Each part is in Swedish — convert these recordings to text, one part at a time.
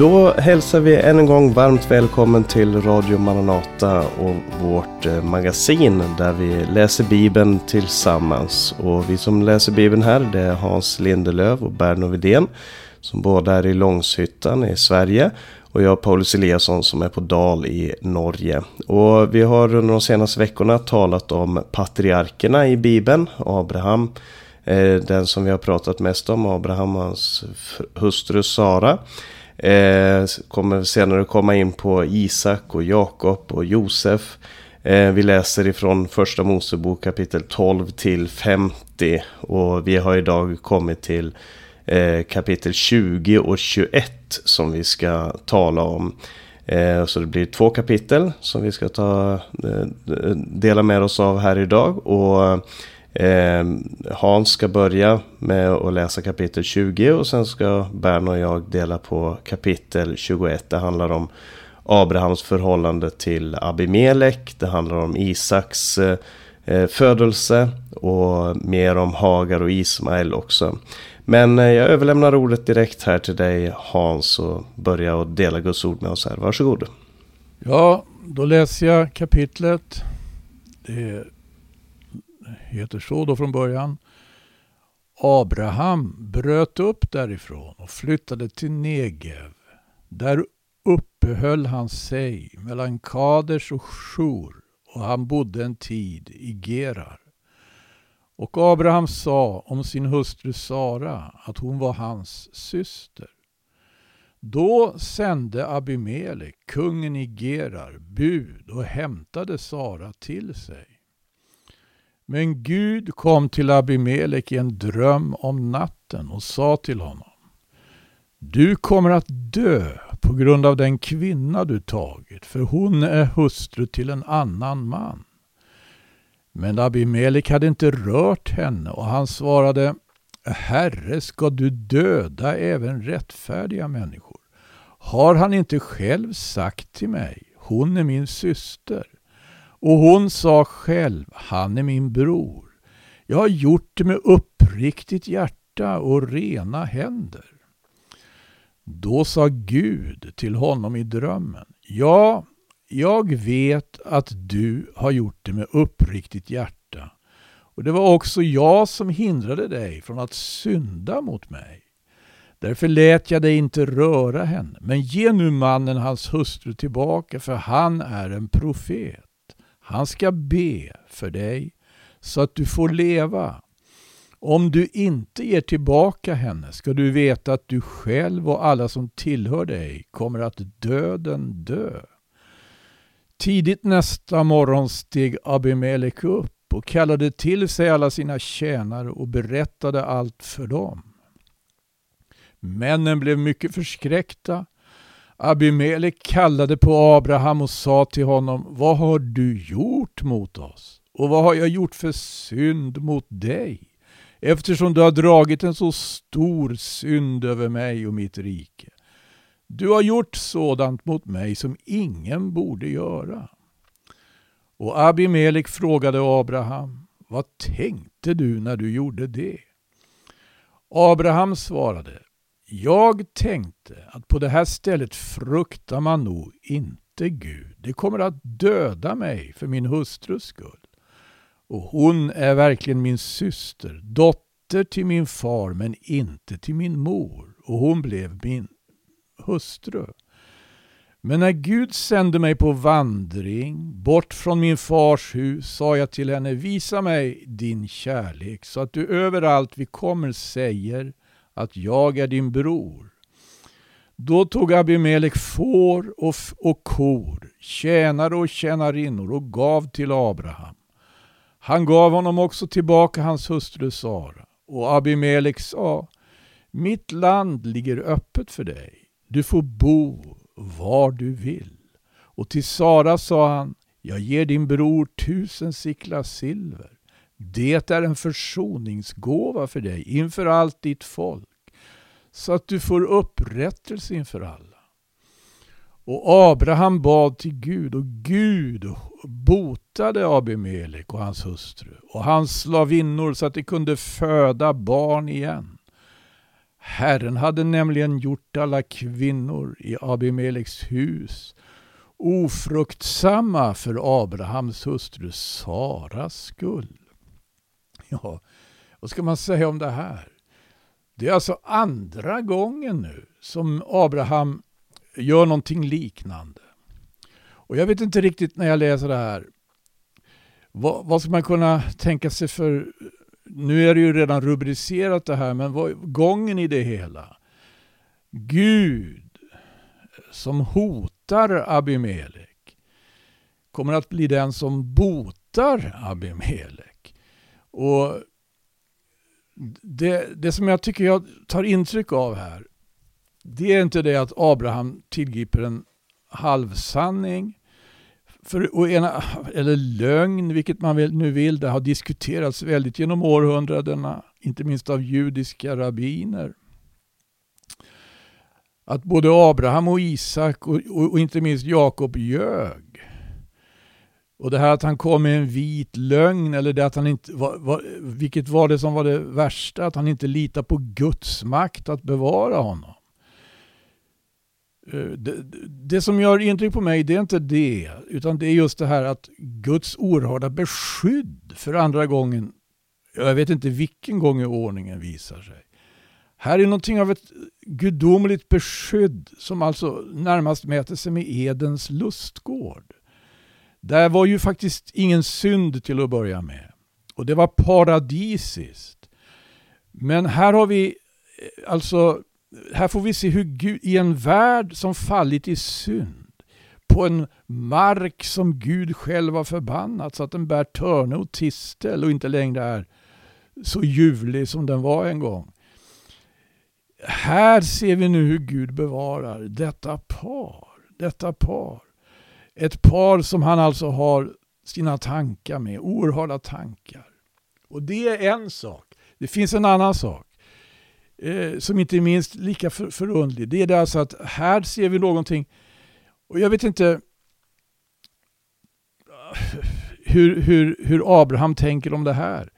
Då hälsar vi än en gång varmt välkommen till Radio Maranata och vårt eh, magasin där vi läser Bibeln tillsammans. Och vi som läser Bibeln här det är Hans Lindelöv och Berno Widén som båda är i Långshyttan i Sverige. Och jag Paulus Eliasson som är på Dal i Norge. Och vi har under de senaste veckorna talat om patriarkerna i Bibeln. Abraham, eh, den som vi har pratat mest om, Abraham och hans hustru Sara. Eh, kommer senare komma in på Isak och Jakob och Josef. Eh, vi läser ifrån första Mosebok kapitel 12 till 50. Och vi har idag kommit till eh, kapitel 20 och 21 som vi ska tala om. Eh, så det blir två kapitel som vi ska ta, eh, dela med oss av här idag. Och Ehm, Hans ska börja med att läsa kapitel 20 och sen ska Bern och jag dela på kapitel 21. Det handlar om Abrahams förhållande till Abimelek. Det handlar om Isaks eh, eh, födelse och mer om Hagar och Ismael också. Men eh, jag överlämnar ordet direkt här till dig Hans och börja och dela Guds ord med oss här. Varsågod. Ja, då läser jag kapitlet. Det heter så då från början. Abraham bröt upp därifrån och flyttade till Negev. Där uppehöll han sig mellan Kaders och Shur och han bodde en tid i Gerar. Och Abraham sa om sin hustru Sara att hon var hans syster. Då sände Abimelek, kungen i Gerar, bud och hämtade Sara till sig. Men Gud kom till Abimelek i en dröm om natten och sa till honom Du kommer att dö på grund av den kvinna du tagit, för hon är hustru till en annan man. Men Abimelek hade inte rört henne och han svarade Herre, ska du döda även rättfärdiga människor? Har han inte själv sagt till mig, hon är min syster? Och hon sa själv, han är min bror. Jag har gjort det med uppriktigt hjärta och rena händer. Då sa Gud till honom i drömmen, ja, jag vet att du har gjort det med uppriktigt hjärta. Och det var också jag som hindrade dig från att synda mot mig. Därför lät jag dig inte röra henne. Men ge nu mannen hans hustru tillbaka, för han är en profet. Han ska be för dig så att du får leva. Om du inte ger tillbaka henne ska du veta att du själv och alla som tillhör dig kommer att döden dö. Tidigt nästa morgon steg Abimelech upp och kallade till sig alla sina tjänare och berättade allt för dem. Männen blev mycket förskräckta Abimelek kallade på Abraham och sa till honom, vad har du gjort mot oss? Och vad har jag gjort för synd mot dig? Eftersom du har dragit en så stor synd över mig och mitt rike. Du har gjort sådant mot mig som ingen borde göra. Och Abimelek frågade Abraham, vad tänkte du när du gjorde det? Abraham svarade, jag tänkte att på det här stället fruktar man nog inte Gud. Det kommer att döda mig för min hustrus skull. Och hon är verkligen min syster, dotter till min far men inte till min mor. Och hon blev min hustru. Men när Gud sände mig på vandring bort från min fars hus sa jag till henne, visa mig din kärlek så att du överallt vi kommer säger att jag är din bror. Då tog Abimelek får och, och kor, tjänare och tjänarinnor och gav till Abraham. Han gav honom också tillbaka hans hustru Sara. Och Abimelek sa, mitt land ligger öppet för dig. Du får bo var du vill. Och till Sara sa han, jag ger din bror tusen siklar silver. Det är en försoningsgåva för dig inför allt ditt folk så att du får upprättelse inför alla. Och Abraham bad till Gud och Gud botade Abimelek och hans hustru och hans slavinnor så att de kunde föda barn igen. Herren hade nämligen gjort alla kvinnor i Abimeleks hus ofruktsamma för Abrahams hustru Saras skull. Ja, vad ska man säga om det här? Det är alltså andra gången nu som Abraham gör någonting liknande. Och jag vet inte riktigt när jag läser det här. Vad, vad ska man kunna tänka sig för... Nu är det ju redan rubricerat det här, men vad, gången i det hela. Gud som hotar Abimelek kommer att bli den som botar Abimelek. Och det, det som jag tycker jag tar intryck av här, det är inte det att Abraham tillgriper en halvsanning för, ena, eller lögn, vilket man nu vill. Det har diskuterats väldigt genom århundradena, inte minst av judiska rabbiner. Att både Abraham och Isak och, och, och inte minst Jakob ljög. Och det här att han kom med en vit lögn, eller det att han inte, var, var, vilket var det som var det värsta? Att han inte litar på Guds makt att bevara honom. Eh, det, det, som gör intryck på mig det är inte det, utan det är just det här att Guds oerhörda beskydd för andra gången, jag vet inte vilken gång i ordningen visar sig. Här är någonting av ett gudomligt beskydd som alltså närmast mäter sig med Edens lustgård. Där var ju faktiskt ingen synd till att börja med. Och det var paradisiskt. Men här har vi eh, alltså här får vi se hur Gud, i en värld som fallit i synd, på en mark som Gud själv har förbannat så att den bär törne och tistel och inte längre är så ljuvlig som den var en gång. Här ser vi nu hur Gud bevarar detta par. Detta par. Ett par som han alltså har sina tankar med, oerhörda tankar. Och det är en sak. Det finns en annan sak eh, som inte är minst lika för, förundlig. Det är det alltså att här ser vi någonting, och jag vet inte hur, hur, hur Abraham tänker om det här.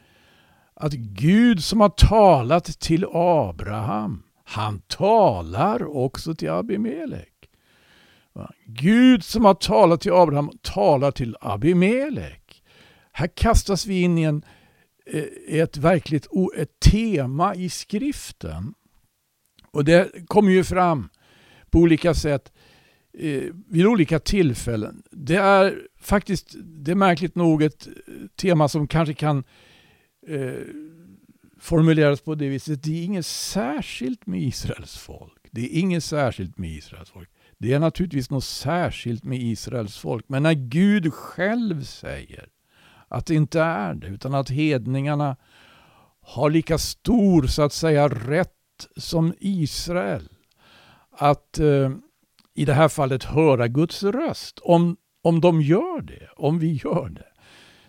Att Gud som har talat till Abraham, han talar också till Abimelech. Gud som har talat till Abraham talar till Abimelek. Här kastas vi in i en eh, ett verkligt ett tema i skriften. Och det kommer ju fram på olika sätt eh, vid olika tillfällen. Det är faktiskt, det är märkligt nog ett eh, tema som kanske kan eh, formuleras på det viset. Det är inget särskilt med Israels folk. Det är inget särskilt med Israels folk. Det är naturligtvis något särskilt med Israels folk. Men när Gud själv säger att det inte är det, utan att hedningarna har lika stor så att säga rätt som Israel att eh, i det här fallet höra Guds röst. Om, om de gör det, om vi gör det.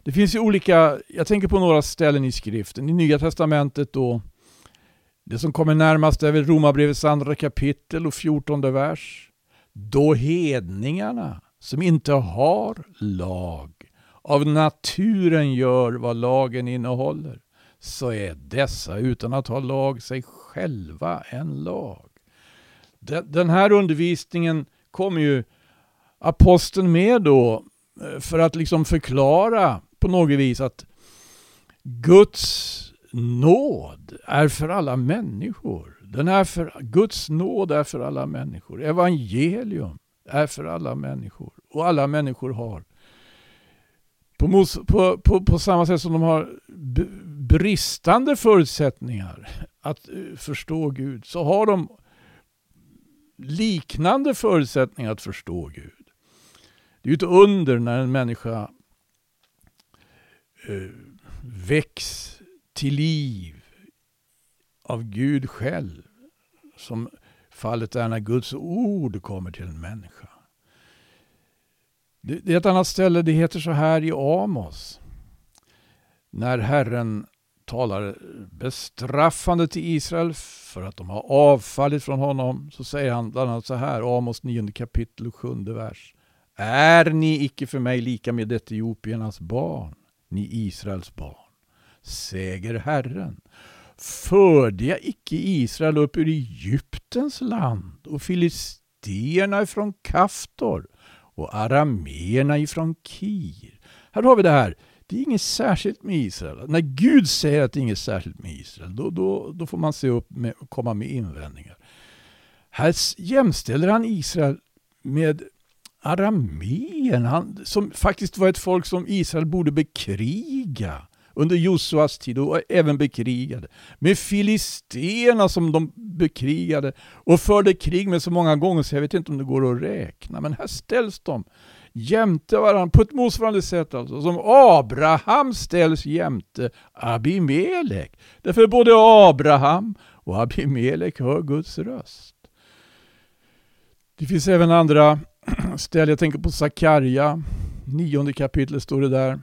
Det finns ju olika, jag tänker på några ställen i skriften. I Nya Testamentet då, det som kommer närmast är väl Romarbrevets andra kapitel och fjortonde vers. Då hedningarna som inte har lag av naturen gör vad lagen innehåller, så är dessa utan att ha lag sig själva en lag. Den här undervisningen kommer ju aposteln med då eh, för att liksom förklara på något vis att Guds nåd är för alla människor. Den är för, Guds nåd är för alla människor. Evangelium är för alla människor. Och alla människor har på, på, på, på samma sätt som de har bristande förutsättningar att eh, förstå Gud så har de liknande förutsättningar att förstå Gud. Det är ju ett under när en människa eh, väcks till liv av Gud själv. Som fallet är när Guds ord kommer till en människa. Det är ett annat ställe, det heter så här i Amos. När Herren talar bestraffande till Israel för att de har avfallit från honom så säger han bland annat så här, Amos 9 kapitel och 7 vers. Är ni icke för mig lika med etiopiernas barn, ni Israels barn, säger Herren. Förde jag icke Israel upp ur Egyptens land och filisterna ifrån Kaftor och arameerna ifrån Kir. Här har vi det här. Det är inget särskilt med Israel. När Gud säger att det är inget särskilt med Israel, då, då, då får man se upp med, och komma med invändningar. Här jämställer han Israel med aramén, som faktiskt var ett folk som Israel borde bekriga under Josuas tid och även bekrigade. Med filisterna som de bekrigade och förde krig med så många gånger så jag vet inte om det går att räkna. Men här ställs de jämte varandra på ett motsvarande sätt alltså. Som Abraham ställs jämte Abimelek. Därför både Abraham och Abimelek hör Guds röst. Det finns även andra ställen. Jag tänker på Sakarja. Nionde kapitlet står det där.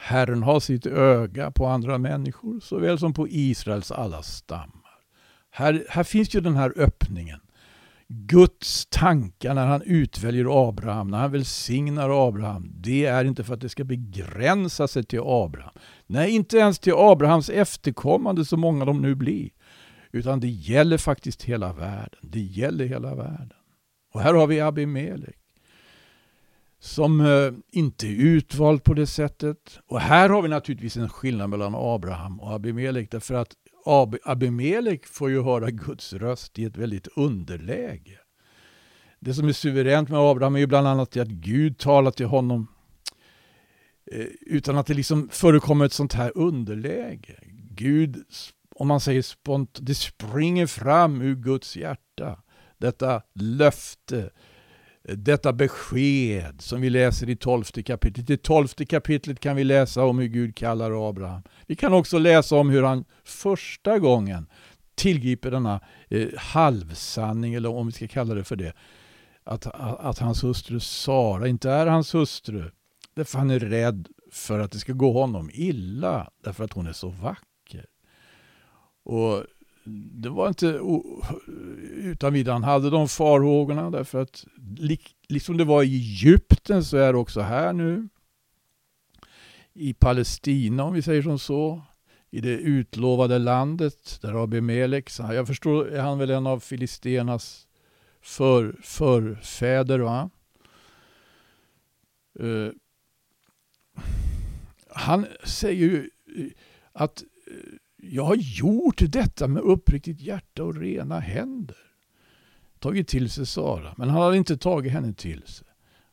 Herren har sitt öga på andra människor såväl som på Israels alla stammar. Här, här finns ju den här öppningen. Guds tankar när han utväljer Abraham, när han välsignar Abraham, det är inte för att det ska begränsa sig till Abraham. Nej, inte ens till Abrahams efterkommande, så många de nu blir. Utan det gäller faktiskt hela världen. Det gäller hela världen. Och här har vi Abimelech som eh, inte är utvald på det sättet. Och här har vi naturligtvis en skillnad mellan Abraham och Abimelek därför att Ab Abimelek får ju höra Guds röst i ett väldigt underläge. Det som är suveränt med Abraham är ju bland annat att Gud talar till honom eh, utan att det liksom förekommer ett sånt här underläge. Gud, om man säger spontant, det springer fram ur Guds hjärta. Detta löfte, detta besked som vi läser i tolfte kapitlet. I tolfte kapitlet kan vi läsa om hur Gud kallar Abraham. Vi kan också läsa om hur han första gången tillgriper denna eh, halvsanning, eller om vi ska kalla det för det, att, att, att hans hustru Sara inte är hans hustru. Därför han är rädd för att det ska gå honom illa, därför att hon är så vacker. Och det var inte utan vidare han hade de farhågorna därför att liksom det var i Egypten så är det också här nu. I Palestina om vi säger som så. I det utlovade landet där Abimelek, jag förstår är han väl en av filisternas för, förfäder va? Uh, han säger ju att eh, jag har gjort detta med uppriktigt hjärta och rena händer. Tagit till sig Sara, men han hade inte tagit henne till sig.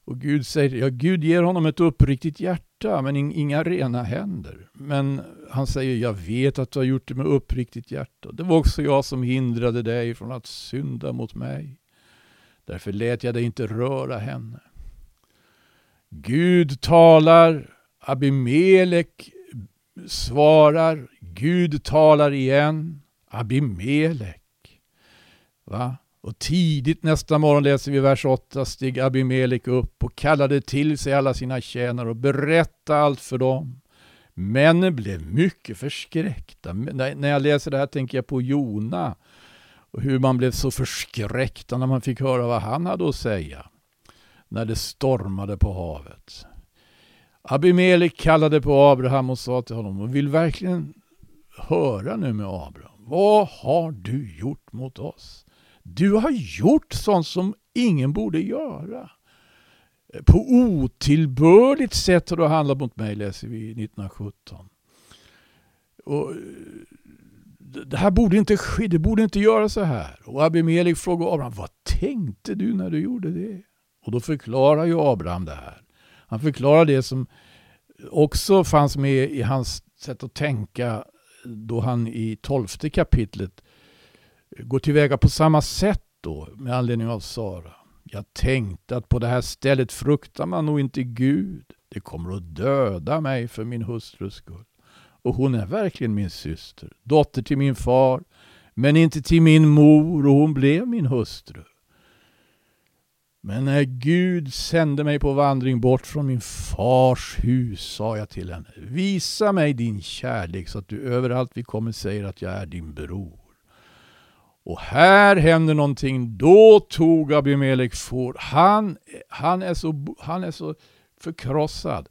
Och Gud säger, ja Gud ger honom ett uppriktigt hjärta men inga rena händer. Men han säger, jag vet att du har gjort det med uppriktigt hjärta. Det var också jag som hindrade dig från att synda mot mig. Därför lät jag dig inte röra henne. Gud talar, Abimelek svarar, Gud talar igen, Abimelek. Va? Och tidigt nästa morgon läser vi vers 8, steg Abimelek upp och kallade till sig alla sina tjänare och berättade allt för dem. Männen blev mycket förskräckta. När jag läser det här tänker jag på Jona och hur man blev så förskräckta när man fick höra vad han hade att säga när det stormade på havet. Abimelek kallade på Abraham och sa till honom, och vill verkligen höra nu med Abraham. Vad har du gjort mot oss? Du har gjort sånt som ingen borde göra. På otillbörligt sätt har du handlat mot mig, läser vi 1917. Och eh, det här borde inte ske, det borde inte göra så här. Och Abimelech frågar Abraham, vad tänkte du när du gjorde det? Och då förklarar ju Abraham det här. Han förklarar det som också fanns med i hans sätt att tänka då han i tolfte kapitlet går tillväga på samma sätt då med anledning av Sara. Jag tänkte att på det här stället fruktar man nog inte Gud. Det kommer att döda mig för min hustrus skull. Och hon är verkligen min syster, dotter till min far, men inte till min mor och hon blev min hustru. Men när Gud sände mig på vandring bort från min fars hus sa jag till henne, visa mig din kärlek så att du överallt vi kommer säger att jag är din bror. Och här händer någonting. Då tog Abimelek får. Han, han, är så, han är så förkrossad.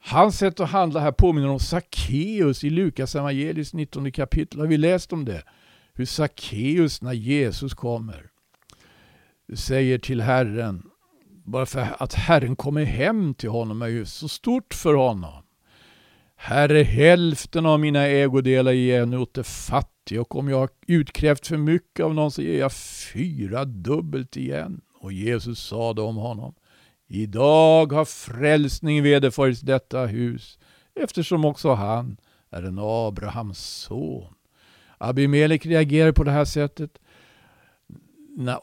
Hans sätt att handla här påminner om Sackeus i Lukas evangeliets 19 kapitel. Har vi läst om det? Hur Sackeus när Jesus kommer säger till Herren, bara för att Herren kommer hem till honom är ju så stort för honom. Herre, hälften av mina ägodelar ger jag nu åt de fattiga och om jag har utkrävt för mycket av någon så ger jag fyra dubbelt igen. Och Jesus sade om honom, idag har frälsning vederfarits detta hus eftersom också han är en Abrahams son. Abimelek reagerar på det här sättet. När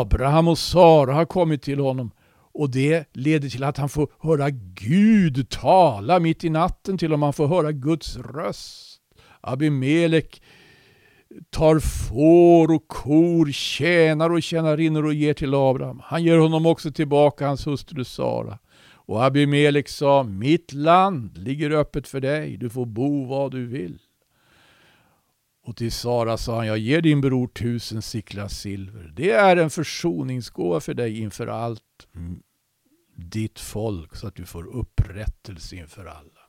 Abraham och Sara har kommit till honom och det leder till att han får höra Gud tala mitt i natten till och man får höra Guds röst. Abimelek tar får och kor, tjänar och tjänarinnor och ger till Abraham. Han ger honom också tillbaka hans hustru Sara. Och Abimelek sa, mitt land ligger öppet för dig, du får bo var du vill. Och till Sara sa han, jag ger din bror tusen sicklar silver. Det är en försoningsgåva för dig inför allt ditt folk så att du får upprättelse inför alla.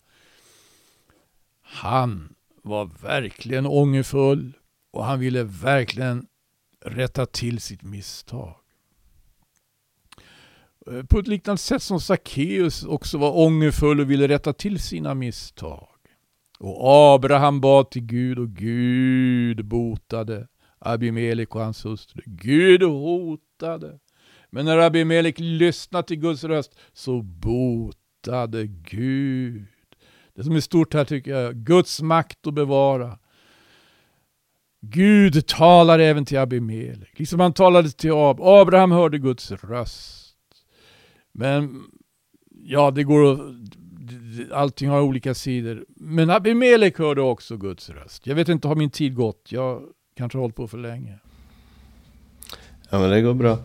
Han var verkligen ångerfull och han ville verkligen rätta till sitt misstag. Eh, på ett liknande sätt som Sackeus också var ångerfull och ville rätta till sina misstag. Och Abraham bad till Gud och Gud botade Abimelek och hans hustru. Gud hotade. Men när Abimelek lyssnade till Guds röst så botade Gud. Det som är stort här tycker jag, Guds makt att bevara. Gud talar även till Abimelek, liksom han talade till Ab Abraham hörde Guds röst. Men ja, det går att allting har olika sidor. Men Abimelek hörde också Guds röst. Jag vet inte, har min tid gått? Jag kanske har hållit på för länge. Ja, men det går bra.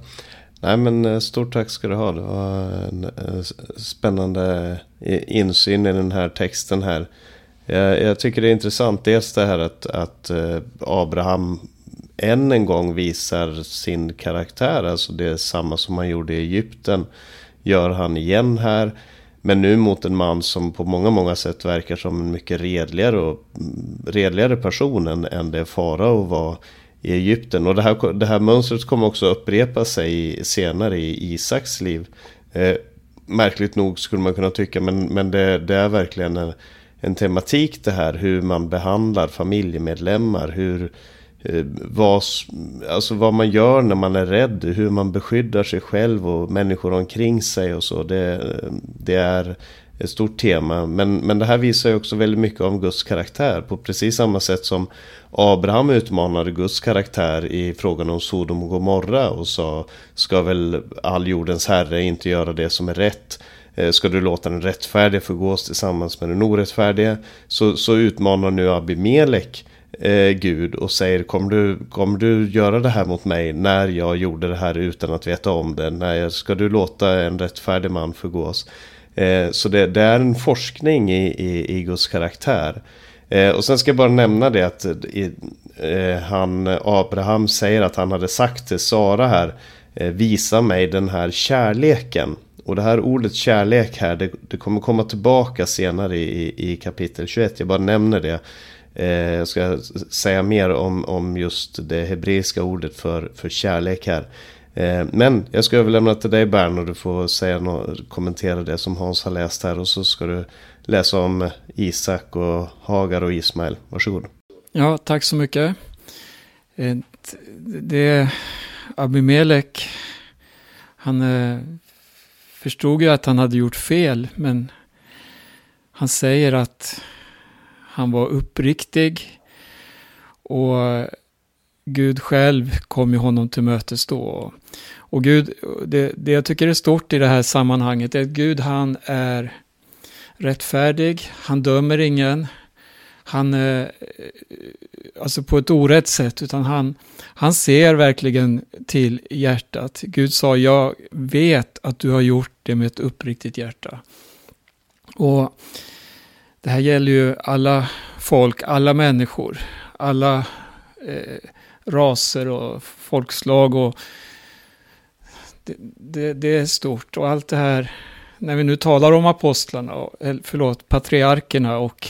Nej, men eh, stort tack ska du ha. Det var en eh, spännande eh, insyn i den här texten här. Jag, jag tycker det är intressant, dels det här att, att Abraham än en gång visar sin karaktär. Alltså det är samma som han gjorde i Egypten. Gör han igen här. Men nu mot en man som på många, många sätt verkar som en mycket redligare, och, mm, redligare person än, än det farao var i Egypten. Och det här, det här mönstret kommer också upprepa sig senare i Isaks liv. Eh, märkligt nog skulle man kunna tycka, men, men det, det är verkligen en, en tematik det här. Hur man behandlar familjemedlemmar, hur, eh, Eh, vad, alltså vad man gör när man är rädd, hur man beskyddar sig själv och människor omkring sig och så. Det, det är ett stort tema. Men, men det här visar ju också väldigt mycket om Guds karaktär. På precis samma sätt som Abraham utmanade Guds karaktär i frågan om Sodom och Gomorra och sa Ska väl all jordens herre inte göra det som är rätt? Eh, ska du låta den rättfärdige förgås tillsammans med den orättfärdige? Så, så utmanar nu Abimelek eh, Gud och säger kommer du, kommer du göra det här mot mig när jag gjorde det här utan att veta om det? När ska du låta en rättfärdig man förgås? Eh, så det, det, är en forskning i, i, i Guds karaktär. Eh, och sen ska jag bara nämna det att i, eh, han, Abraham säger att han hade sagt till Sara här eh, Visa mig den här kärleken. Och det här ordet kärlek här det, det kommer komma tillbaka senare i, i kapitel 21. Jag bara nämner det. Eh, jag ska säga mer om, om just det hebreiska ordet för, för kärlek här. Eh, men jag ska överlämna till dig Bern och du får säga något, kommentera det som Hans har läst här. Och så ska du läsa om Isak och Hagar och Ismael. Varsågod. Ja, tack så mycket. Eh, det Abimelek, han eh, förstod ju att han hade gjort fel, men han säger att han var uppriktig och Gud själv kom ju honom till mötes då. Och Gud, det, det jag tycker är stort i det här sammanhanget är att Gud han är rättfärdig, han dömer ingen, han, eh, alltså på ett orätt sätt, utan han, han ser verkligen till hjärtat. Gud sa, jag vet att du har gjort det med ett uppriktigt hjärta. Och det här gäller ju alla folk, alla människor, alla eh, raser och folkslag. och det, det, det, är stort och allt det här när vi nu talar om apostlarna, eh, förlåt, patriarkerna och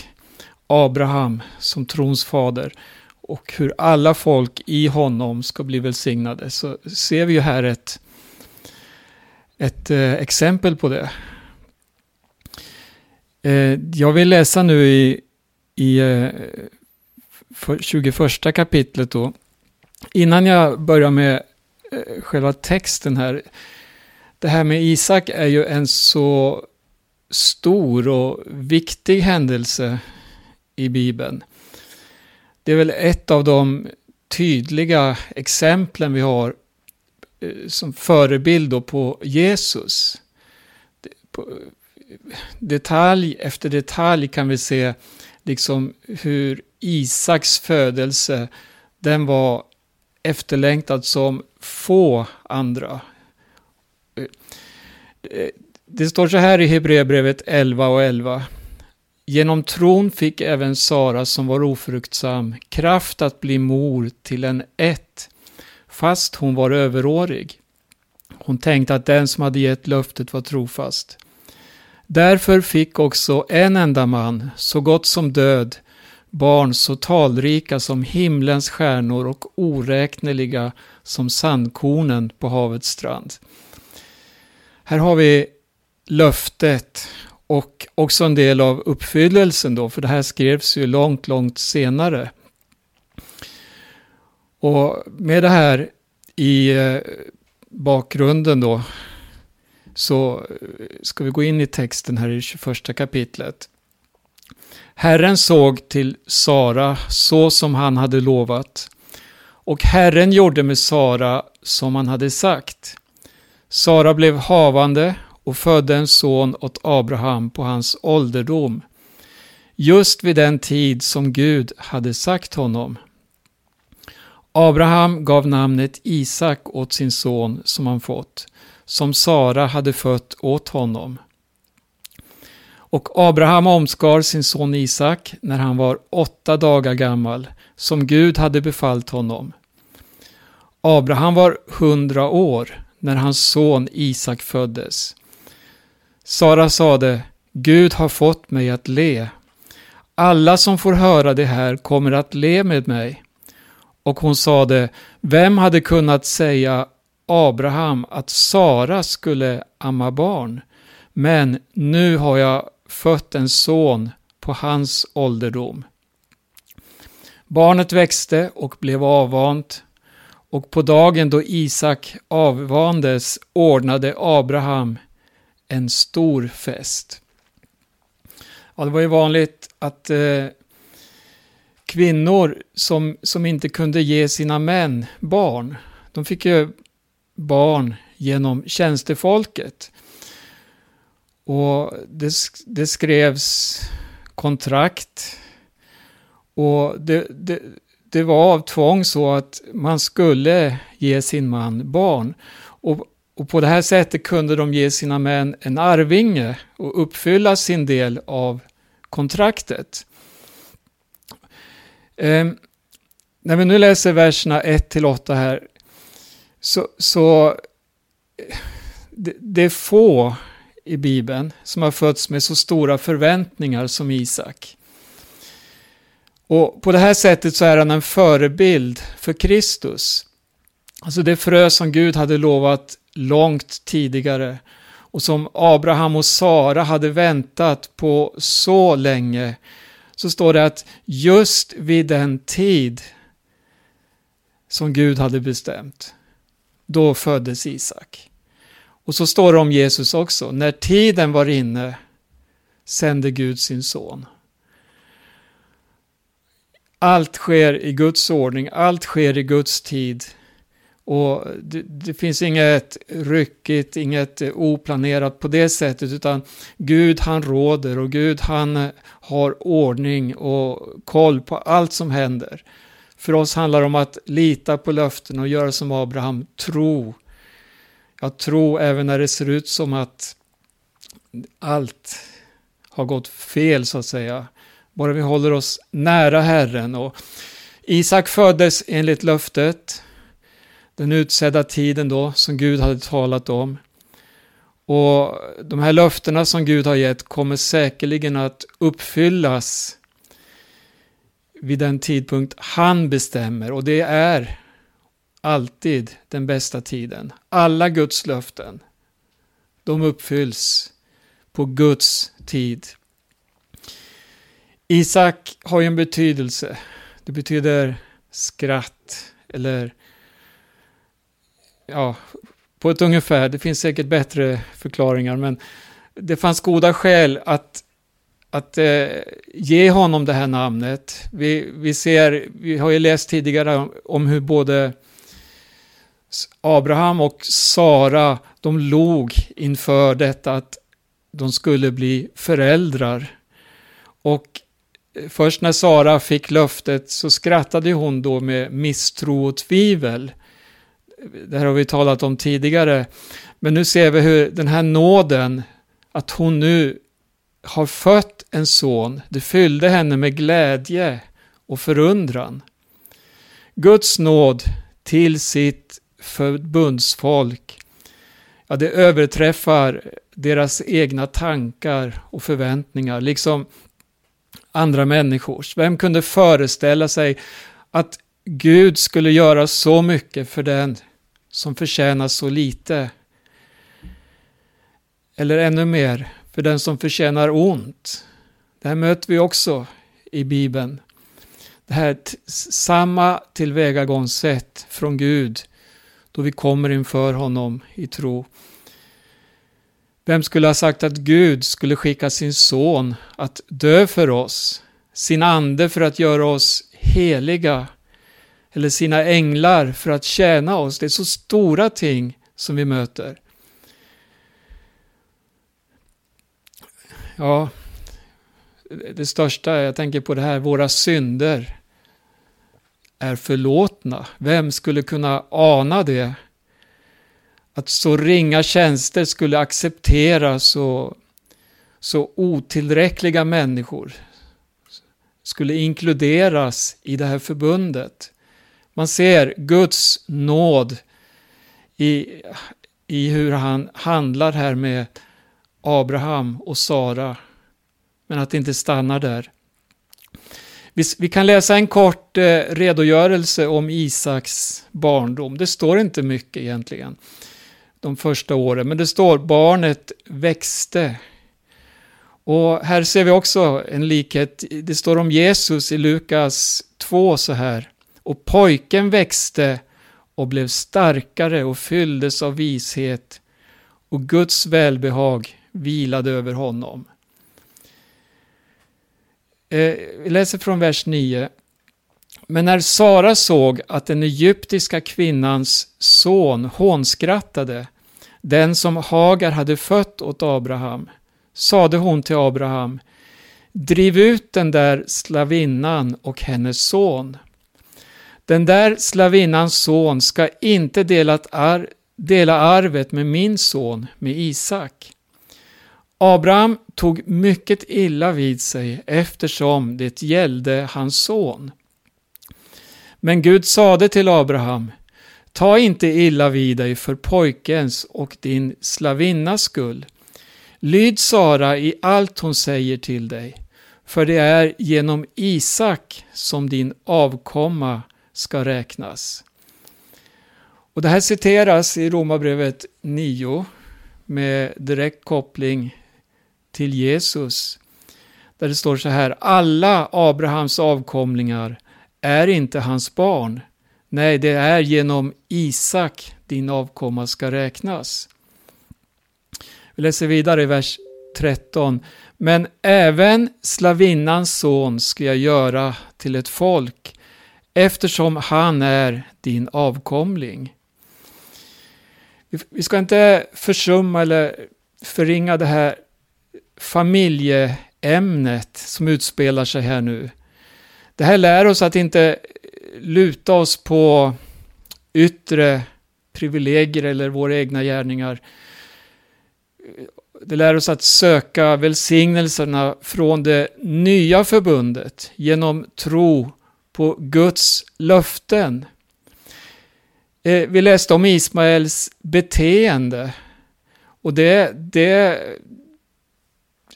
Abraham som trons fader och hur alla folk i honom ska bli välsignade så ser vi ju här ett, ett eh, exempel på det. Eh, jag vill läsa nu i, i eh, 21 kapitlet då. Innan jag börjar med eh, själva texten här. Det här med Isak är ju en så stor och viktig händelse i Bibeln. Det är väl ett av de tydliga exemplen vi har eh, som förebild på Jesus. Detalj efter detalj kan vi se liksom hur Isaks födelse, den var efterlängtad som få andra. Det står så här i Hebreerbrevet 11 och 11. Genom tron fick även Sara som var ofruktsam kraft att bli mor till en ett, fast hon var överårig. Hon tänkte att den som hade gett löftet var trofast. Därför fick också en enda man, så gott som död, barn så talrika som himlens stjärnor och oräkneliga som sandkornen på havets strand. Här har vi löftet och också en del av uppfyllelsen då, för det här skrevs ju långt, långt senare. Och med det här i eh, bakgrunden då så eh, ska vi gå in i texten här i 21 kapitlet. Herren såg till Sara så som han hade lovat. Och Herren gjorde med Sara som han hade sagt. Sara blev havande och födde en son åt Abraham på hans ålderdom, just vid den tid som Gud hade sagt honom. Abraham gav namnet Isak åt sin son som han fått, som Sara hade fött åt honom. Och Abraham omskar sin son Isak när han var åtta dagar gammal, som Gud hade befallt honom. Abraham var hundra år när hans son Isak föddes. Sara sade, Gud har fått mig att le. Alla som får höra det här kommer att le med mig. Och hon sade, vem hade kunnat säga Abraham att Sara skulle amma barn? Men nu har jag fött en son på hans ålderdom. Barnet växte och blev avvant och på dagen då Isak avvandes ordnade Abraham en stor fest. Ja, det var ju vanligt att eh, kvinnor som, som inte kunde ge sina män barn, de fick ju barn genom tjänstefolket. Och det, det skrevs kontrakt. Och det, det, det var av tvång så att man skulle ge sin man barn. Och, och på det här sättet kunde de ge sina män en arvinge och uppfylla sin del av kontraktet. Eh, när vi nu läser verserna 1-8 här så, så det, det är få i Bibeln som har fötts med så stora förväntningar som Isak. Och på det här sättet så är han en förebild för Kristus. Alltså det frö som Gud hade lovat långt tidigare och som Abraham och Sara hade väntat på så länge. Så står det att just vid den tid som Gud hade bestämt, då föddes Isak. Och så står det om Jesus också. När tiden var inne sände Gud sin son. Allt sker i Guds ordning, allt sker i Guds tid. Och det, det, finns inget ryckigt, inget eh, oplanerat på det sättet, utan Gud han råder och Gud han eh, har ordning och koll på allt som händer. För oss handlar det om att lita på löften och göra som Abraham, tro jag tror även när det ser ut som att allt har gått fel så att säga. Bara vi håller oss nära Herren. Och Isak föddes enligt löftet, den utsedda tiden då som Gud hade talat om. Och de här löftena som Gud har gett kommer säkerligen att uppfyllas vid den tidpunkt han bestämmer. Och det är alltid den bästa tiden. Alla Guds löften, de uppfylls på Guds tid. Isak har ju en betydelse. Det betyder skratt eller ja, på ett ungefär. Det finns säkert bättre förklaringar, men det fanns goda skäl att, att eh, ge honom det här namnet. Vi, vi ser, vi har ju läst tidigare om, om hur både Abraham och Sara, de log inför detta att de skulle bli föräldrar. Och eh, först när Sara fick löftet så skrattade hon då med misstro och tvivel. Det här har vi talat om tidigare. Men nu ser vi hur den här nåden, att hon nu har fött en son, det fyllde henne med glädje och förundran. Guds nåd till sitt förbundsfolk, ja det överträffar deras egna tankar och förväntningar, liksom andra människors. Vem kunde föreställa sig att Gud skulle göra så mycket för den som förtjänar så lite? Eller ännu mer, för den som förtjänar ont. Det här möter vi också i Bibeln. Det här samma tillvägagångssätt från Gud då vi kommer inför honom i tro. Vem skulle ha sagt att Gud skulle skicka sin son att dö för oss, sin ande för att göra oss heliga, eller sina änglar för att tjäna oss? Det är så stora ting som vi möter. Ja, det största, jag tänker på det här, våra synder är förlåtna. Vem skulle kunna ana det? att så ringa tjänster skulle accepteras så, så otillräckliga människor skulle inkluderas i det här förbundet. Man ser Guds nåd i, i hur han handlar här med Abraham och Sara. Men att det inte stannar där. Vi, vi kan läsa en kort eh, redogörelse om Isaks barndom. Det står inte mycket egentligen de första åren. Men det står barnet växte. Och här ser vi också en likhet. Det står om Jesus i Lukas 2 så här. Och pojken växte och blev starkare och fylldes av vishet och Guds välbehag vilade över honom. Eh, vi läser från vers 9. Men när Sara såg att den egyptiska kvinnans son hånskrattade, den som Hagar hade fött åt Abraham, sade hon till Abraham, driv ut den där slavinnan och hennes son. Den där slavinnans son ska inte dela arvet med min son, med Isak. Abraham tog mycket illa vid sig eftersom det gällde hans son. Men Gud sade till Abraham, ta inte illa vid dig för pojkens och din slavinnas skull. Lyd Sara i allt hon säger till dig, för det är genom Isak som din avkomma ska räknas. Och Det här citeras i Romarbrevet 9 med direkt koppling till Jesus. Där det står så här, alla Abrahams avkomlingar är inte hans barn. Nej, det är genom Isak din avkomma ska räknas. Vi läser vidare i vers 13. Men även slavinnans son ska jag göra till ett folk eftersom han är din avkomling. Vi ska inte försumma eller förringa det här familjeämnet som utspelar sig här nu. Det här lär oss att inte luta oss på yttre privilegier eller våra egna gärningar. Det lär oss att söka välsignelserna från det nya förbundet genom tro på Guds löften. Eh, vi läste om Ismaels beteende Och det, det,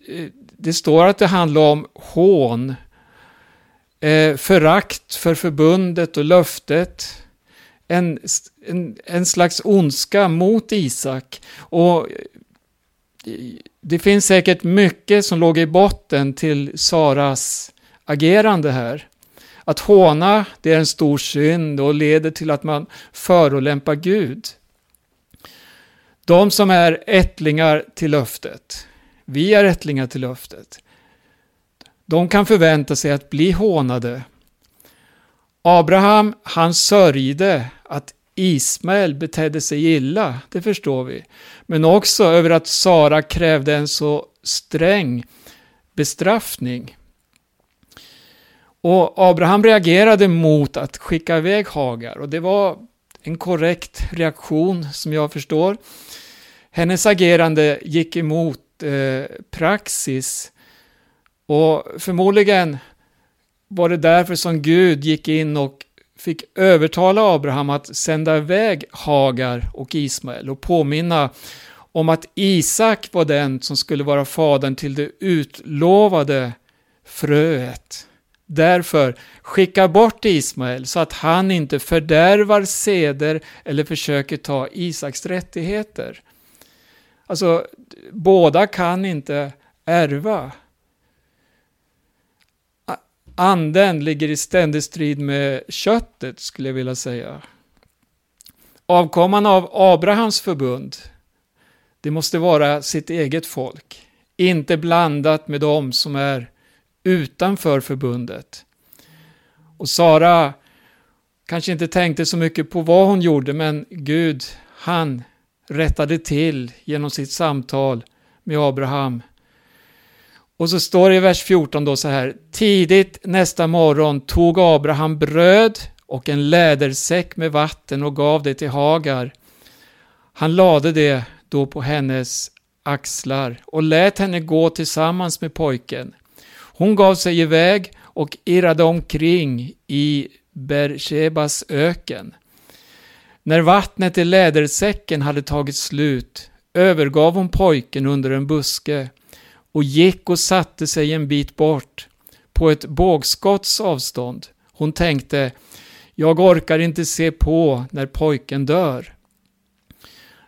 Eh, det står att det handlar om hån, eh, förakt för förbundet och löftet, en, en, en slags ondska mot Isak. Och eh, det finns säkert mycket som låg i botten till Saras agerande här. Att håna, det är en stor synd och leder till att man förolämpar Gud. De som är ättlingar till löftet, vi är ättlingar till löftet, de kan förvänta sig att bli hånade. Abraham, han sörjde att Ismael betedde sig illa, det förstår vi. Men också över att Sara krävde en så sträng bestraffning. Och Abraham reagerade mot att skicka iväg Hagar och det var en korrekt reaktion som jag förstår. Hennes agerande gick emot eh, praxis och förmodligen var det därför som Gud gick in och fick övertala Abraham att sända iväg Hagar och Ismael och påminna om att Isak var den som skulle vara fadern till det utlovade fröet. Därför, skicka bort Ismael så att han inte fördärvar seder eller försöker ta Isaks rättigheter. Alltså, båda kan inte ärva. Anden ligger i ständig strid med köttet, skulle jag vilja säga. Avkomman av Abrahams förbund, det måste vara sitt eget folk, inte blandat med dem som är utanför förbundet. Och Sara kanske inte tänkte så mycket på vad hon gjorde, men Gud, han rättade till genom sitt samtal med Abraham. Och så står det i vers 14 då så här. Tidigt nästa morgon tog Abraham bröd och en lädersäck med vatten och gav det till Hagar. Han lade det då på hennes axlar och lät henne gå tillsammans med pojken. Hon gav sig iväg och irrade omkring i Bershebas öken. När vattnet i lädersäcken hade tagit slut övergav hon pojken under en buske och gick och satte sig en bit bort, på ett bågskotts avstånd. Hon tänkte, jag orkar inte se på när pojken dör.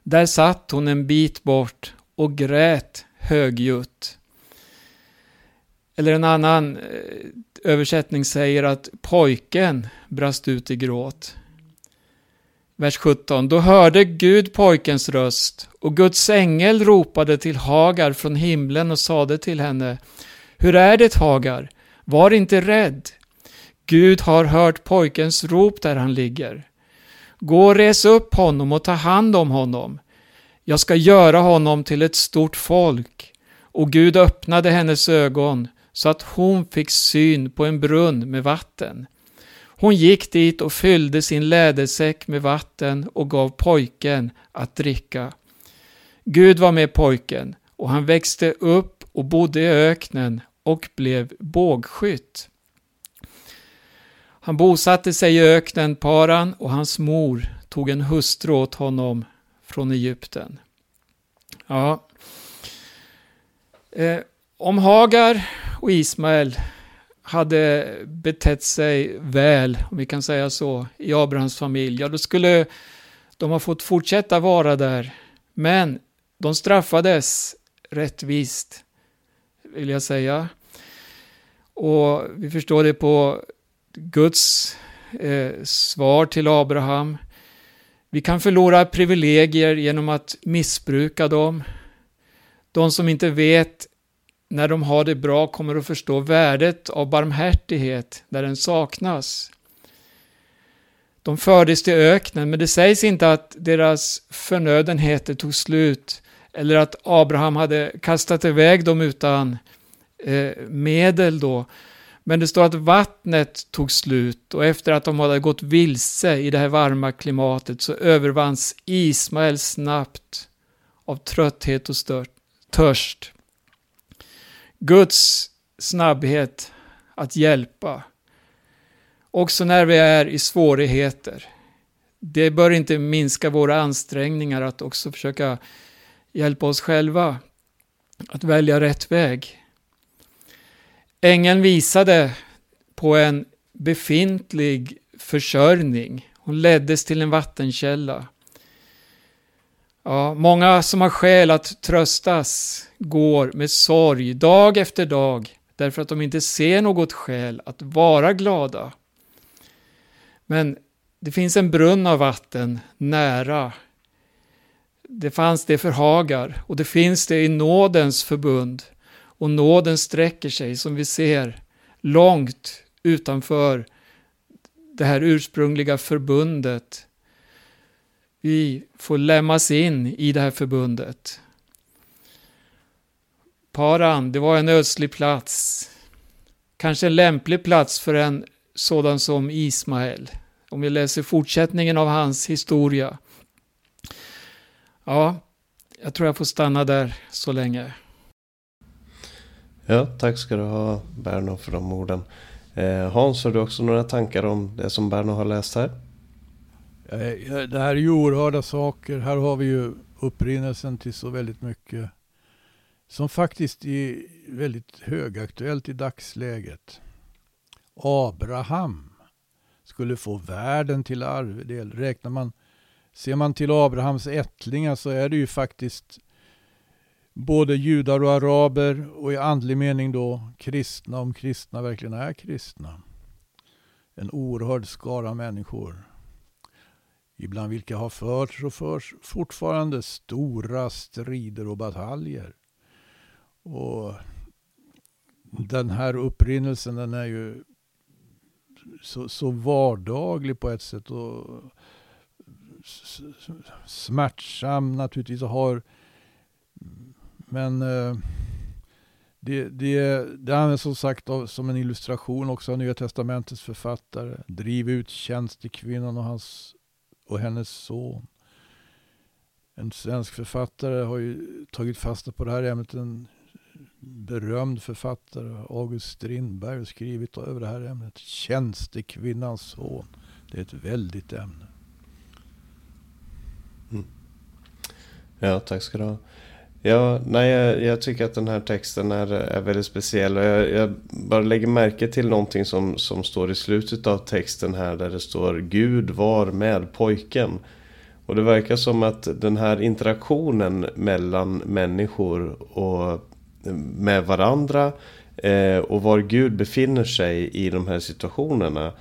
Där satt hon en bit bort och grät högljutt. Eller en annan eh, översättning säger att pojken brast ut i gråt. Vers 17. Då hörde Gud pojkens röst och Guds ängel ropade till Hagar från himlen och sade till henne Hur är det Hagar? Var inte rädd. Gud har hört pojkens rop där han ligger. Gå och res upp honom och ta hand om honom. Jag ska göra honom till ett stort folk. Och Gud öppnade hennes ögon så att hon fick syn på en brunn med vatten. Hon gick dit och fyllde sin lädersäck med vatten och gav pojken att dricka. Gud var med pojken och han växte upp och bodde i öknen och blev bågskytt. Han bosatte sig i öknen, Paran, och hans mor tog en hustru åt honom från Egypten. Ja. Eh, om Hagar och Ismael hade betett sig väl, om vi kan säga så, i Abrahams familj, ja då skulle de ha fått fortsätta vara där. Men de straffades rättvist, vill jag säga. Och vi förstår det på Guds eh, svar till Abraham. Vi kan förlora privilegier genom att missbruka dem. De som inte vet när de har det bra kommer att förstå värdet av barmhärtighet där den saknas. De fördes till öknen, men det sägs inte att deras förnödenheter tog slut eller att Abraham hade kastat iväg dem utan eh, medel då. Men det står att vattnet tog slut och efter att de hade gått vilse i det här varma klimatet så övervanns Ismael snabbt av trötthet och stört, törst. Guds snabbhet att hjälpa. Också när vi är i svårigheter. Det bör inte minska våra ansträngningar att också försöka hjälpa oss själva att välja rätt väg. Ängeln visade på en befintlig försörjning. Hon leddes till en vattenkälla. Ja, många som har skäl att tröstas går med sorg dag efter dag därför att de inte ser något skäl att vara glada. Men det finns en brunn av vatten nära. Det fanns det för Hagar och det finns det i nådens förbund. Och nåden sträcker sig, som vi ser, långt utanför det här ursprungliga förbundet. Vi får lämmas in i det här förbundet. Paran, det var en ödslig plats. Kanske en lämplig plats för en sådan som Ismael. Om vi läser fortsättningen av hans historia. Ja, jag tror jag får stanna där så länge. Ja, tack ska du ha Berno för de orden. Eh, hans, har du också några tankar om det som Berno har läst här? Eh, det här är ju oerhörda saker. Här har vi ju upprinnelsen till så väldigt mycket som faktiskt är väldigt högaktuellt i dagsläget. Abraham skulle få världen till arvedel. Räknar man, ser man till Abrahams ättlingar så är det ju faktiskt både judar och araber och i andlig mening då kristna, om kristna verkligen är kristna. En oerhörd skara människor. Ibland vilka har förts och förs fortfarande stora strider och bataljer. Och den här upprinnelsen den är ju så, så vardaglig på ett sätt och smärtsam naturligtvis och har men eh, det, det, det används som sagt av, som en illustration också av Nya Testamentets författare. Driv ut tjänstekvinnan och, hans, och hennes son. En svensk författare har ju tagit fasta på det här ämnet. En berömd författare, August Strindberg, har skrivit över det här ämnet. Tjänstekvinnans son. Det är ett väldigt ämne. Mm. Ja, tack ska du ha. Ja, nej, jag, jag, tycker att den här texten är, är väldigt speciell. Och jag, jag, bara lägger märke till någonting som, som står i slutet av texten här. Där det står Gud var med pojken. Och det verkar som att den här interaktionen mellan människor och med varandra eh, och var Gud befinner sig i de här situationerna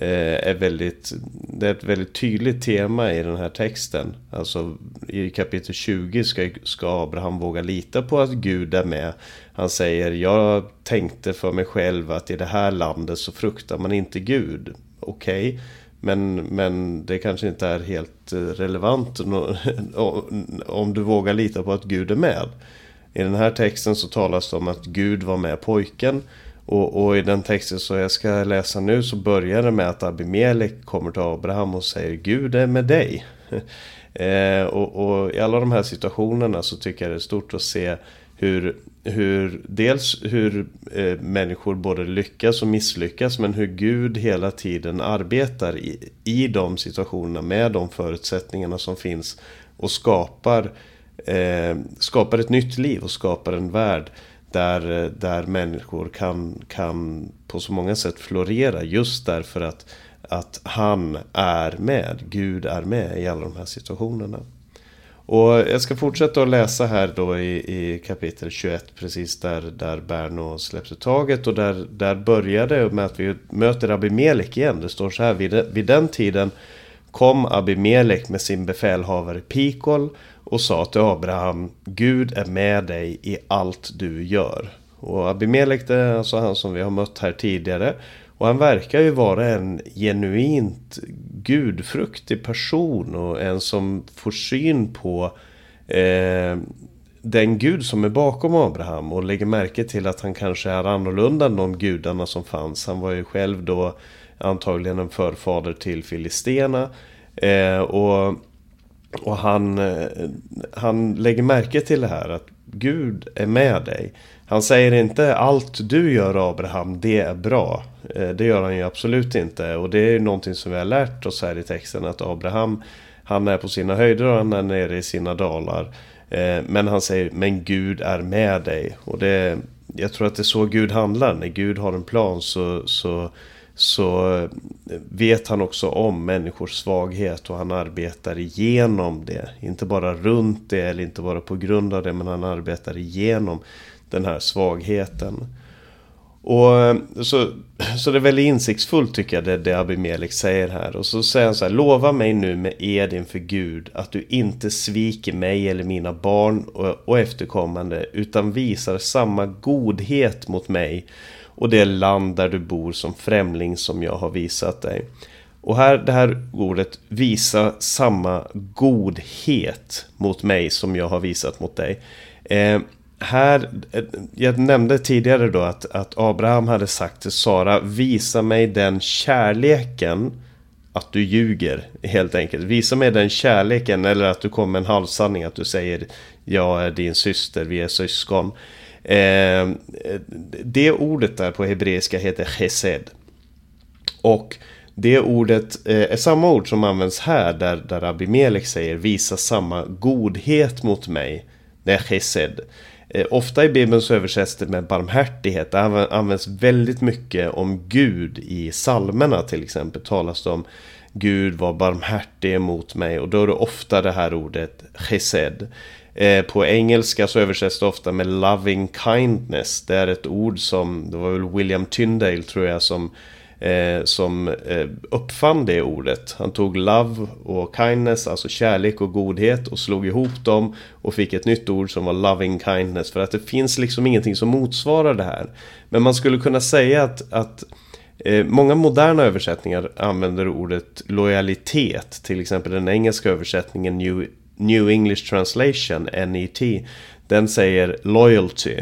Eh, är väldigt, det är ett väldigt tydligt tema i den här texten. Alltså i kapitel 20 ska, ska Abraham våga lita på att Gud är med. Han säger, jag tänkte för mig själv att i det här landet så fruktar man inte Gud. Okej, okay. men, men det kanske inte är helt eh, relevant om du vågar lita på att Gud är med. I den här texten så talas det om att Gud var med pojken. Och, och, i den texten som jag ska läsa nu så börjar det med att Abimelek kommer till Abraham och säger Gud är med dig. eh, och, och, i alla de här situationerna så tycker jag det är stort att se hur, hur dels hur eh, människor både lyckas och misslyckas men hur Gud hela tiden arbetar i, i de situationerna med de förutsättningarna som finns och skapar eh, skapar ett nytt liv och skapar en värld där, där människor kan, kan på så många sätt florera just därför att, att han är med, Gud är med i alla de här situationerna. Och jag ska fortsätta att läsa här då i, i kapitel 21 precis där, där Berno släppte taget och där, där börjar det med att vi möter Abimelek igen. Det står så här, vid, vid den tiden kom Abimelek med sin befälhavare Pikol och sa till Abraham Gud är med dig i allt du gör. Och Abimelech det är alltså han som vi har mött här tidigare. Och han verkar ju vara en genuint gudfruktig person och en som får syn på eh, den gud som är bakom Abraham och lägger märke till att han kanske är annorlunda än de gudarna som fanns. Han var ju själv då antagligen en förfader till Filistena. Eh, och och han, eh, han lägger märke till det här att Gud är med dig. Han säger inte allt du gör Abraham, det är bra. Eh, det gör han ju absolut inte. Och det är ju någonting som vi har lärt oss här i texten. Att Abraham, han är på sina höjder och han är nere i sina dalar. Eh, men han säger, men Gud är med dig. Och det, jag tror att det är så Gud handlar. När Gud har en plan så, så, så eh, vet han också om människors svaghet och han arbetar igenom det. Inte bara runt det eller inte bara på grund av det, men han arbetar igenom den här svagheten. Och eh, så, så det är väldigt insiktsfullt tycker jag det, det Abimelech säger här. Och så säger han så här, lova mig nu med ed inför Gud att du inte sviker mig eller mina barn och, och efterkommande utan visar samma godhet mot mig och det land där du bor som främling som jag har visat dig. Och här, det här ordet visa samma godhet mot mig som jag har visat mot dig. Eh, här, eh, jag nämnde tidigare då att, att Abraham hade sagt till Sara Visa mig den kärleken att du ljuger helt enkelt. Visa mig den kärleken eller att du kommer med en halvsanning. Att du säger jag är din syster, vi är syskon. Eh, det ordet där på hebreiska heter chesed. Och det ordet eh, är samma ord som används här där, där Abimelech säger visa samma godhet mot mig. Det är chesed. Eh, ofta i Bibeln så översätts det med barmhärtighet. Det används väldigt mycket om Gud i salmerna till exempel. Talas det om Gud var barmhärtig mot mig och då är det ofta det här ordet chesed. Eh, på engelska så översätts det ofta med loving kindness. Det är ett ord som, det var väl William Tyndale tror jag som eh, som eh, uppfann det ordet. Han tog love och kindness, alltså kärlek och godhet och slog ihop dem och fick ett nytt ord som var loving kindness. För att det finns liksom ingenting som motsvarar det här. Men man skulle kunna säga att, att eh, Många moderna översättningar använder ordet lojalitet. Till exempel den engelska översättningen New, New English Translation, NET. Den säger loyalty.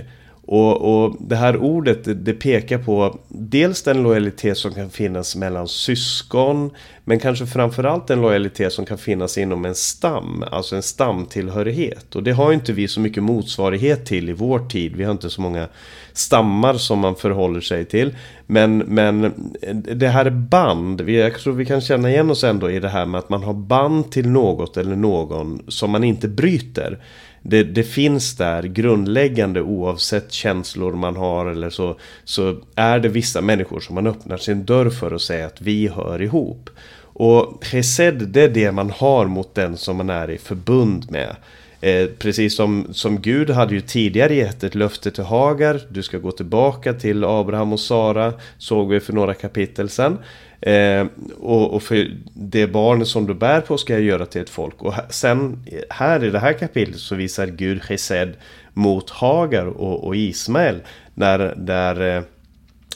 Och, och det här ordet det, det, pekar på dels den lojalitet som kan finnas mellan syskon men kanske framförallt den lojalitet som kan finnas inom en stam, alltså en stamtillhörighet. Och det har inte vi så mycket motsvarighet till i vår tid. Vi har inte så många stammar som man förhåller sig till. Men, men det här är band, jag tror vi kan känna igen oss ändå i det här med att man har band till något eller någon som man inte bryter det, det, finns där grundläggande oavsett känslor man har eller så, så är det vissa människor som man öppnar sin dörr för och säger att vi hör ihop. Och chesed det är det man har mot den som man är i förbund med. Eh, precis som, som Gud hade ju tidigare gett ett löfte till Hagar. Du ska gå tillbaka till Abraham och Sara. Såg vi för några kapitel sedan. Eh, och, och, för det barn som du bär på ska jag göra till ett folk. Och sen här i det här kapitlet så visar Gud Chesed mot Hagar och, och Ismael. Där, där eh,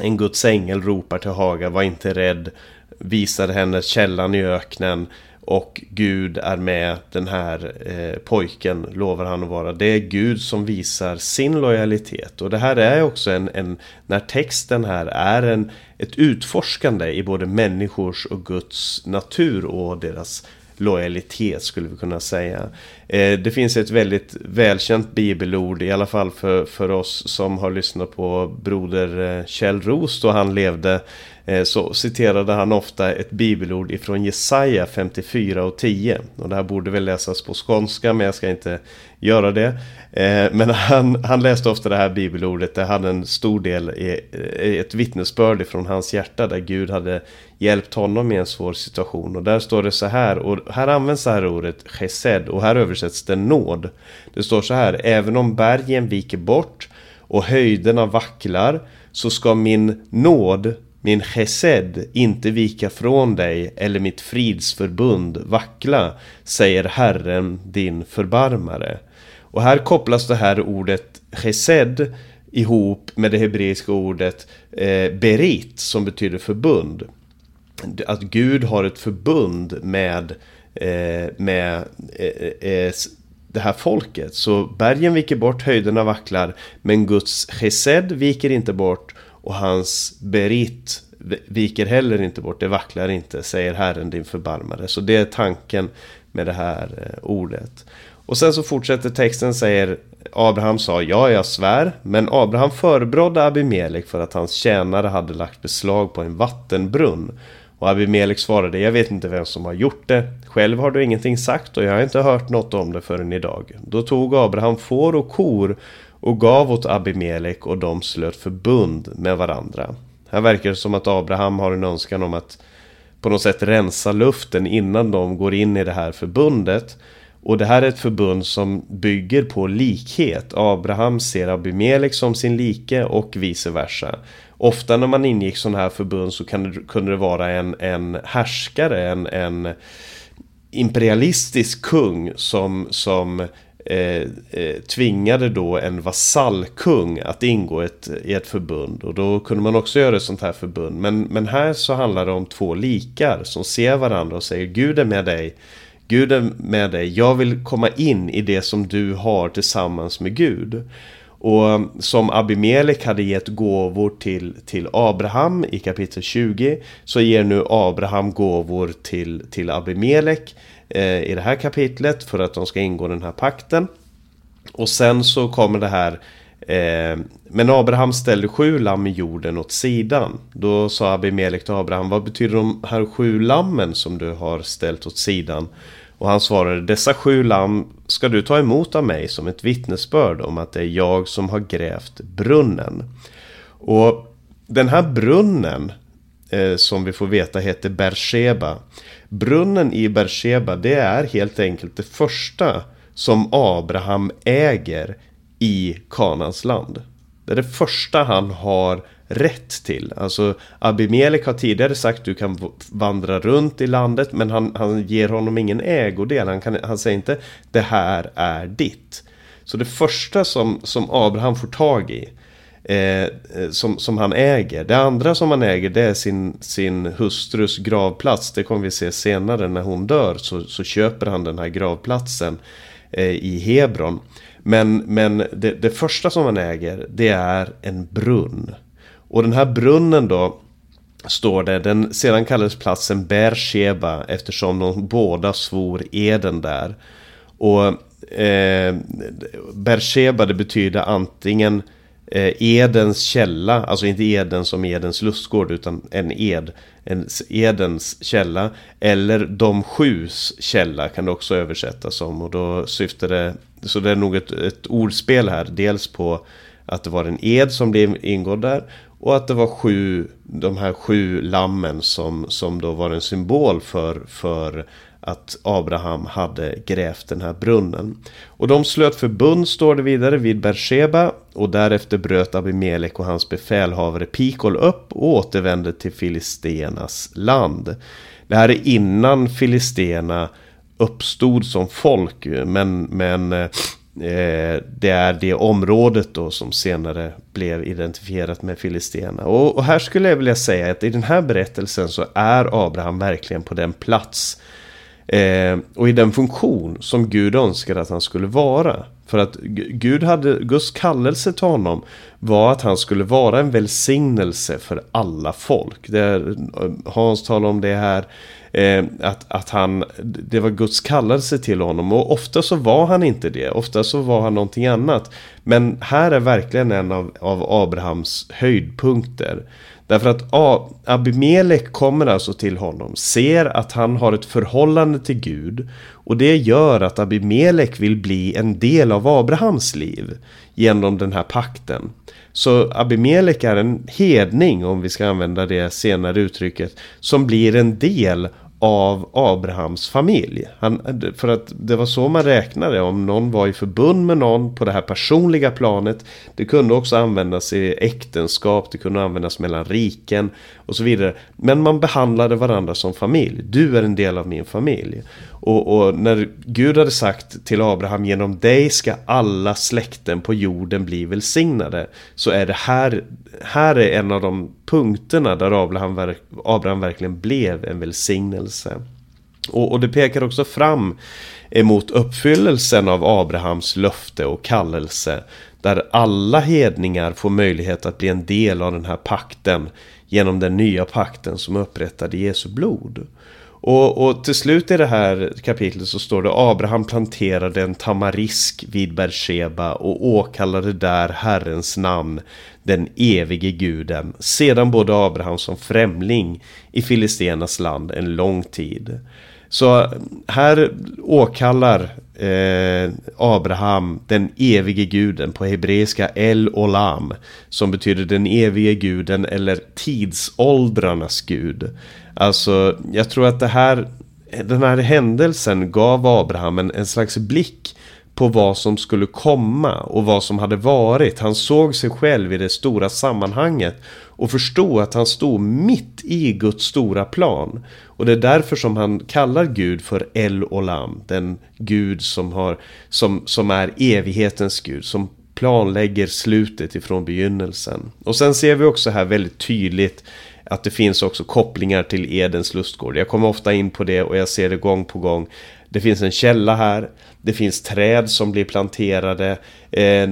en Guds ängel ropar till Hagar, var inte rädd. Visar henne källan i öknen. Och Gud är med den här eh, pojken, lovar han att vara. Det är Gud som visar sin lojalitet. Och det här är också en, en när texten här är en, ett utforskande i både människors och Guds natur och deras lojalitet skulle vi kunna säga. Eh, det finns ett väldigt välkänt bibelord, i alla fall för, för oss som har lyssnat på broder eh, Kjell Roos då han levde. Eh, så citerade han ofta ett bibelord ifrån Jesaja 54 och 10. Och det här borde väl läsas på skånska men jag ska inte göra det. Eh, men han, han läste ofta det här bibelordet, det hade en stor del i ett vittnesbörd från hans hjärta där Gud hade hjälpt honom i en svår situation. Och där står det så här, och här används det här ordet chesed och här översätts det nåd. Det står så här, även om bergen viker bort och höjderna vacklar så ska min nåd, min chesed, inte vika från dig eller mitt fridsförbund vackla, säger Herren din förbarmare. Och här kopplas det här ordet chesed ihop med det hebreiska ordet eh, berit som betyder förbund att Gud har ett förbund med, eh, med eh, eh det här folket. Så bergen viker bort, höjderna vacklar, men Guds chesed viker inte bort och hans berit viker heller inte bort, det vacklar inte, säger Herren din förbarmare. Så det är tanken med det här eh, ordet. Och sen så fortsätter texten, säger Abraham sa ja, jag svär. Men Abraham förebrådde Abimelek för att hans tjänare hade lagt beslag på en vattenbrunn Och Abimelek svarade, jag vet inte vem som har gjort det. Själv har du ingenting sagt och jag har inte hört något om det förrän idag. Då tog Abraham får och kor och gav åt Abimelek och de slöt förbund med varandra. Här verkar det som att Abraham har en önskan om att på något sätt rensa luften innan de går in i det här förbundet. Och det här är ett förbund som bygger på likhet. Abraham ser Abimelek som sin like och vice versa. Ofta när man ingick sådana här förbund så det, kunde det vara en, en härskare, en, en imperialistisk kung som, som Eh, eh, tvingade då en vasallkung att ingå ett, i ett förbund. Och då kunde man också göra ett sånt här förbund. Men, men här så handlar det om två likar som ser varandra och säger Gud är med dig. Gud är med dig. Jag vill komma in i det som du har tillsammans med Gud. Och um, som Abimelek hade gett gåvor till, till Abraham i kapitel 20 så ger nu Abraham gåvor till, till Abimelek Eh, i det här kapitlet för att de ska ingå den här pakten. Och sen så kommer det här eh, Men Abraham ställde sju lamm i jorden åt sidan. Då sa Abimelek till Abraham Vad betyder de här sju lammen som du har ställt åt sidan? Och han svarade Dessa sju lamm ska du ta emot av mig som ett vittnesbörd om att det är jag som har grävt brunnen. Och den här brunnen eh, som vi får veta heter Bersheba. Brunnen i Bersheba det är helt enkelt det första som Abraham äger i Kanans land. Det är det första han har rätt till. Alltså Abimelek har tidigare sagt du kan vandra runt i landet men han, han ger honom ingen ägodel. Han, kan, han säger inte det här är ditt. Så det första som, som Abraham får tag i Eh, eh, som, som han äger. Det andra som han äger det är sin, sin hustrus gravplats. Det kommer vi se senare när hon dör så, så köper han den här gravplatsen eh, i Hebron. Men, men det, det första som han äger det är en brunn. Och den här brunnen då står det, den sedan kallades platsen Bersheba eftersom de båda svor eden där. Och eh, Bersheba det betyder antingen Eh, Edens källa, alltså inte Eden som Edens lustgård utan en ed, en Edens källa. Eller de sjus källa kan det också översättas som och då syftar det, så det är nog ett, ett ordspel här, dels på att det var en ed som blev ingådd där och att det var sju, de här sju lammen som, som då var en symbol för, för att Abraham hade grävt den här brunnen. Och de slöt förbund, står det vidare, vid Bersheba och därefter bröt Abimelek och hans befälhavare Pikol upp och återvände till Filistenas land. Det här är innan Filistena uppstod som folk, men, men Eh, det är det området då som senare blev identifierat med Filistena. Och, och, här skulle jag vilja säga att i den här berättelsen så är Abraham verkligen på den plats eh, och i den funktion som Gud önskade att han skulle vara. För att Gud hade, Guds kallelse till honom var att han skulle vara en välsignelse för alla folk. Det, eh, Hans talar om det här eh, att, att han, det var Guds kallelse till honom och ofta så var han inte det, ofta så var han någonting annat. Men här är verkligen en av, av Abrahams höjdpunkter. Därför att Abimelek kommer alltså till honom, ser att han har ett förhållande till Gud och det gör att Abimelek vill bli en del av Abrahams liv genom den här pakten. Så Abimelek är en hedning, om vi ska använda det senare uttrycket, som blir en del av Abrahams familj. Han, för att det var så man räknade om någon var i förbund med någon på det här personliga planet. Det kunde också användas i äktenskap, det kunde användas mellan riken och så vidare. Men man behandlade varandra som familj. Du är en del av min familj. Och, och, när Gud hade sagt till Abraham genom dig ska alla släkten på jorden bli välsignade. Så är det här, här är en av de punkterna där Abraham, Abraham verkligen blev en välsignelse. Och, och det pekar också fram emot uppfyllelsen av Abrahams löfte och kallelse. Där alla hedningar får möjlighet att bli en del av den här pakten genom den nya pakten som upprättade Jesu blod. Och, och, till slut i det här kapitlet så står det Abraham planterade en tamarisk vid Bersheba och åkallade där Herrens namn den evige guden, sedan både Abraham som främling i Filistenas land en lång tid. Så här åkallar eh, Abraham den evige guden på hebreiska El Olam. Som betyder den evige guden eller tidsåldrarnas gud. Alltså jag tror att det här, den här händelsen gav Abraham en, en slags blick på vad som skulle komma och vad som hade varit. Han såg sig själv i det stora sammanhanget och förstod att han stod mitt i Guds stora plan. Och det är därför som han kallar Gud för El Olam, den Gud som, har, som, som är evighetens Gud, som planlägger slutet ifrån begynnelsen. Och sen ser vi också här väldigt tydligt att det finns också kopplingar till Edens lustgård. Jag kommer ofta in på det och jag ser det gång på gång. Det finns en källa här. Det finns träd som blir planterade. Eh,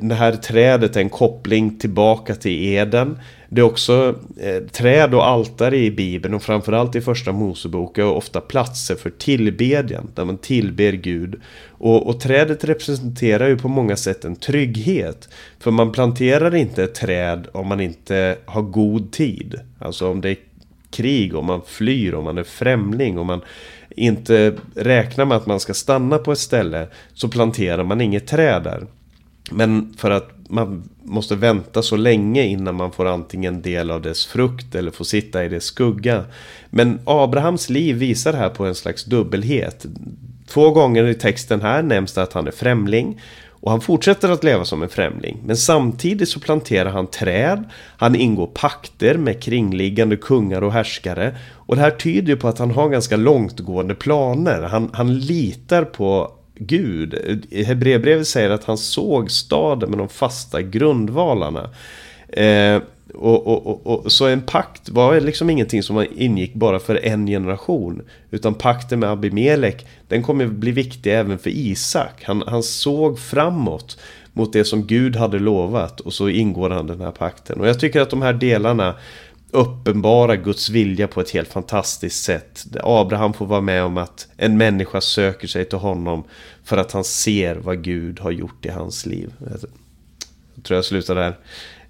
det här trädet är en koppling tillbaka till Eden. Det är också eh, träd och altare i Bibeln och framförallt i första Mosebok är ofta platser för tillbedjan. Där man tillber Gud. Och, och trädet representerar ju på många sätt en trygghet. För man planterar inte ett träd om man inte har god tid. Alltså om det är krig, om man flyr, om man är främling, om man inte räknar med att man ska stanna på ett ställe så planterar man inget träd där. Men för att man måste vänta så länge innan man får antingen del av dess frukt eller får sitta i dess skugga. Men Abrahams liv visar här på en slags dubbelhet. Två gånger i texten här nämns det att han är främling. Och han fortsätter att leva som en främling. Men samtidigt så planterar han träd. Han ingår pakter med kringliggande kungar och härskare. Och det här tyder ju på att han har ganska långtgående planer. Han, han litar på Gud. Hebreerbrevet säger att han såg staden med de fasta grundvalarna. Eh, och, och, och, och, så en pakt var liksom ingenting som ingick bara för en generation. Utan pakten med Abimelek, den kommer bli viktig även för Isak. Han, han såg framåt mot det som Gud hade lovat och så ingår han den här pakten. Och jag tycker att de här delarna uppenbara Guds vilja på ett helt fantastiskt sätt. Abraham får vara med om att en människa söker sig till honom för att han ser vad Gud har gjort i hans liv. Jag tror jag slutar där.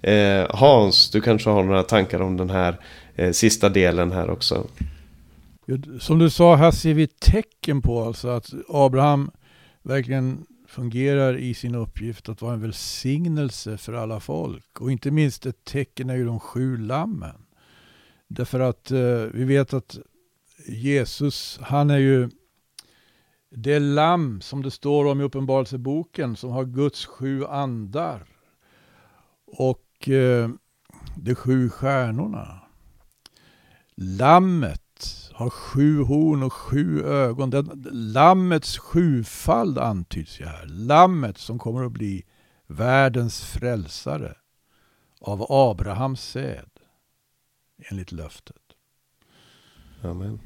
Eh, Hans, du kanske har några tankar om den här eh, sista delen här också? Som du sa, här ser vi tecken på alltså att Abraham verkligen fungerar i sin uppgift att vara en välsignelse för alla folk. Och inte minst ett tecken är ju de sju lammen. Därför att eh, vi vet att Jesus, han är ju det lamm som det står om i Uppenbarelseboken som har Guds sju andar. Och eh, de sju stjärnorna. Lammet har sju horn och sju ögon. Den, lammets sjufald antyds ju här. Lammet som kommer att bli världens frälsare av Abrahams säd enligt löftet. Amen.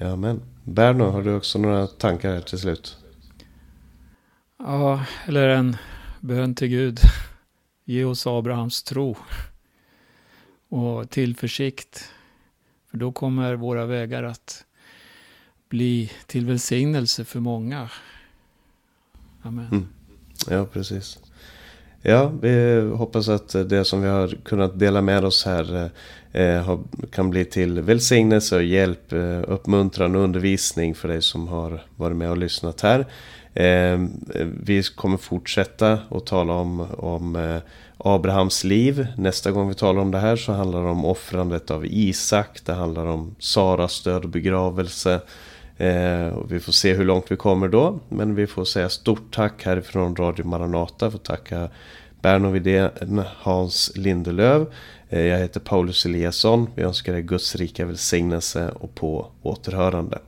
Amen. Berno, har du också några tankar här till slut? Ja, eller en bön till Gud. Ge oss Abrahams tro och tillförsikt. För då kommer våra vägar att bli till välsignelse för många. Amen. Mm. Ja, precis. Ja, vi hoppas att det som vi har kunnat dela med oss här eh, kan bli till välsignelse och hjälp, eh, uppmuntran och undervisning för dig som har varit med och lyssnat här. Eh, vi kommer fortsätta att tala om, om eh, Abrahams liv. Nästa gång vi talar om det här så handlar det om offrandet av Isak. Det handlar om Saras död och begravelse. Ehm, vi får se hur långt vi kommer då. Men vi får säga stort tack härifrån Radio Maranata. Får tacka Berno Widén, Hans Lindelöv. Eh, jag heter Paulus Eliasson. Vi önskar er Guds rika välsignelse och på återhörande.